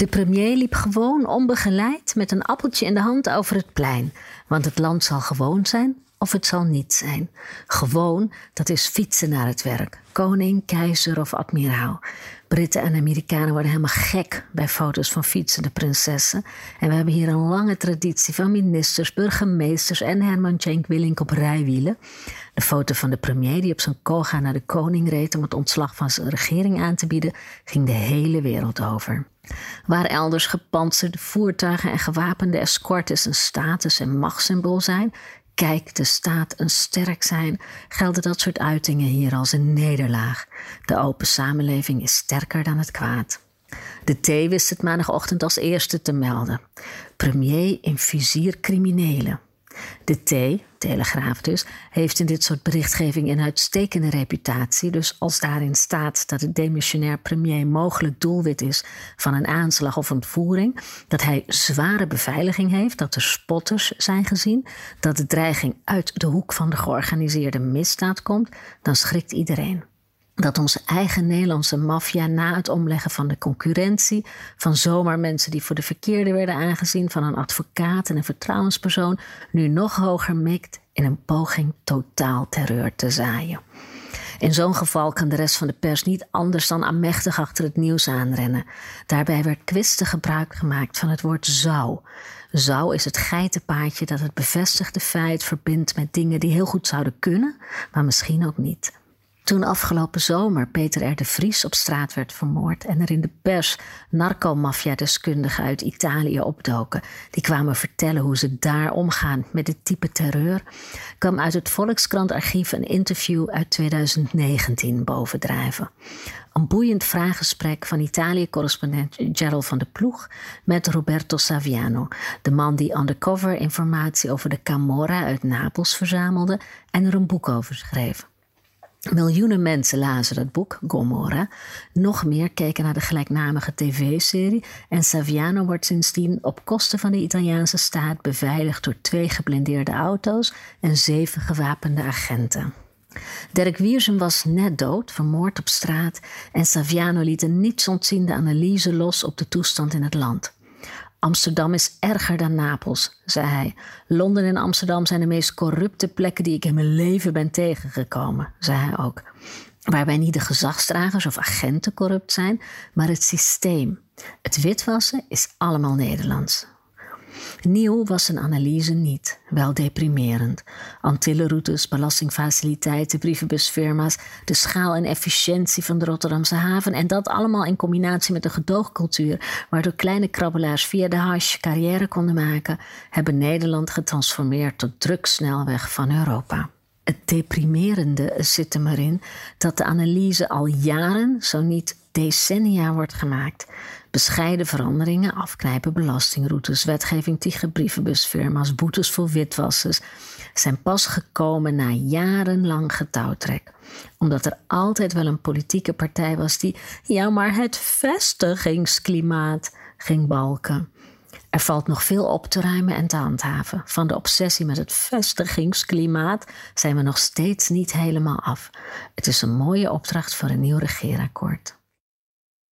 De premier liep gewoon onbegeleid met een appeltje in de hand over het plein. Want het land zal gewoon zijn of het zal niet zijn. Gewoon, dat is fietsen naar het werk. Koning, keizer of admiraal. Britten en Amerikanen worden helemaal gek bij foto's van fietsende prinsessen. En we hebben hier een lange traditie van ministers, burgemeesters en Herman Cenk Willink op rijwielen. De foto van de premier die op zijn koga naar de koning reed om het ontslag van zijn regering aan te bieden, ging de hele wereld over. Waar elders gepantserde voertuigen en gewapende escortes een status- en machtssymbool zijn, kijk de staat een sterk zijn, gelden dat soort uitingen hier als een nederlaag. De open samenleving is sterker dan het kwaad. De T wist het maandagochtend als eerste te melden. Premier in vizier criminelen. De T, Telegraaf dus, heeft in dit soort berichtgeving een uitstekende reputatie. Dus als daarin staat dat de demissionair premier mogelijk doelwit is van een aanslag of ontvoering, dat hij zware beveiliging heeft, dat er spotters zijn gezien, dat de dreiging uit de hoek van de georganiseerde misdaad komt, dan schrikt iedereen dat onze eigen Nederlandse maffia na het omleggen van de concurrentie, van zomaar mensen die voor de verkeerde werden aangezien, van een advocaat en een vertrouwenspersoon, nu nog hoger mikt in een poging totaal terreur te zaaien. In zo'n geval kan de rest van de pers niet anders dan aanmächtig achter het nieuws aanrennen. Daarbij werd kwistig gebruik gemaakt van het woord zou. Zou is het geitenpaadje dat het bevestigde feit verbindt met dingen die heel goed zouden kunnen, maar misschien ook niet. Toen afgelopen zomer Peter R. de Vries op straat werd vermoord en er in de pers narcomafia-deskundigen uit Italië opdoken, die kwamen vertellen hoe ze daar omgaan met dit type terreur, kwam uit het Volkskrant-archief een interview uit 2019 bovendrijven. Een boeiend vraaggesprek van Italië-correspondent Gerald van de Ploeg met Roberto Saviano, de man die undercover informatie over de Camorra uit Napels verzamelde en er een boek over schreef. Miljoenen mensen lazen dat boek, Gomorra. Nog meer keken naar de gelijknamige tv-serie. En Saviano wordt sindsdien op kosten van de Italiaanse staat beveiligd door twee geblindeerde auto's en zeven gewapende agenten. Dirk Wiersum was net dood, vermoord op straat. En Saviano liet een nietsontziende analyse los op de toestand in het land. Amsterdam is erger dan Napels, zei hij. Londen en Amsterdam zijn de meest corrupte plekken die ik in mijn leven ben tegengekomen, zei hij ook. Waarbij niet de gezagsdragers of agenten corrupt zijn, maar het systeem. Het witwassen is allemaal Nederlands. Nieuw was zijn analyse niet, wel deprimerend. Antillenroutes, belastingfaciliteiten, brievenbusfirma's, de schaal en efficiëntie van de Rotterdamse haven en dat allemaal in combinatie met de gedoogcultuur, waardoor kleine krabbelaars via de hash carrière konden maken, hebben Nederland getransformeerd tot drugsnelweg van Europa. Het deprimerende zit er maar in dat de analyse al jaren, zo niet decennia wordt gemaakt. Bescheiden veranderingen, afknijpen belastingroutes, wetgeving tegen brievenbusfirma's, boetes voor witwassers, zijn pas gekomen na jarenlang getouwtrek. Omdat er altijd wel een politieke partij was die, ja, maar het vestigingsklimaat ging balken. Er valt nog veel op te ruimen en te handhaven. Van de obsessie met het vestigingsklimaat zijn we nog steeds niet helemaal af. Het is een mooie opdracht voor een nieuw regeerakkoord.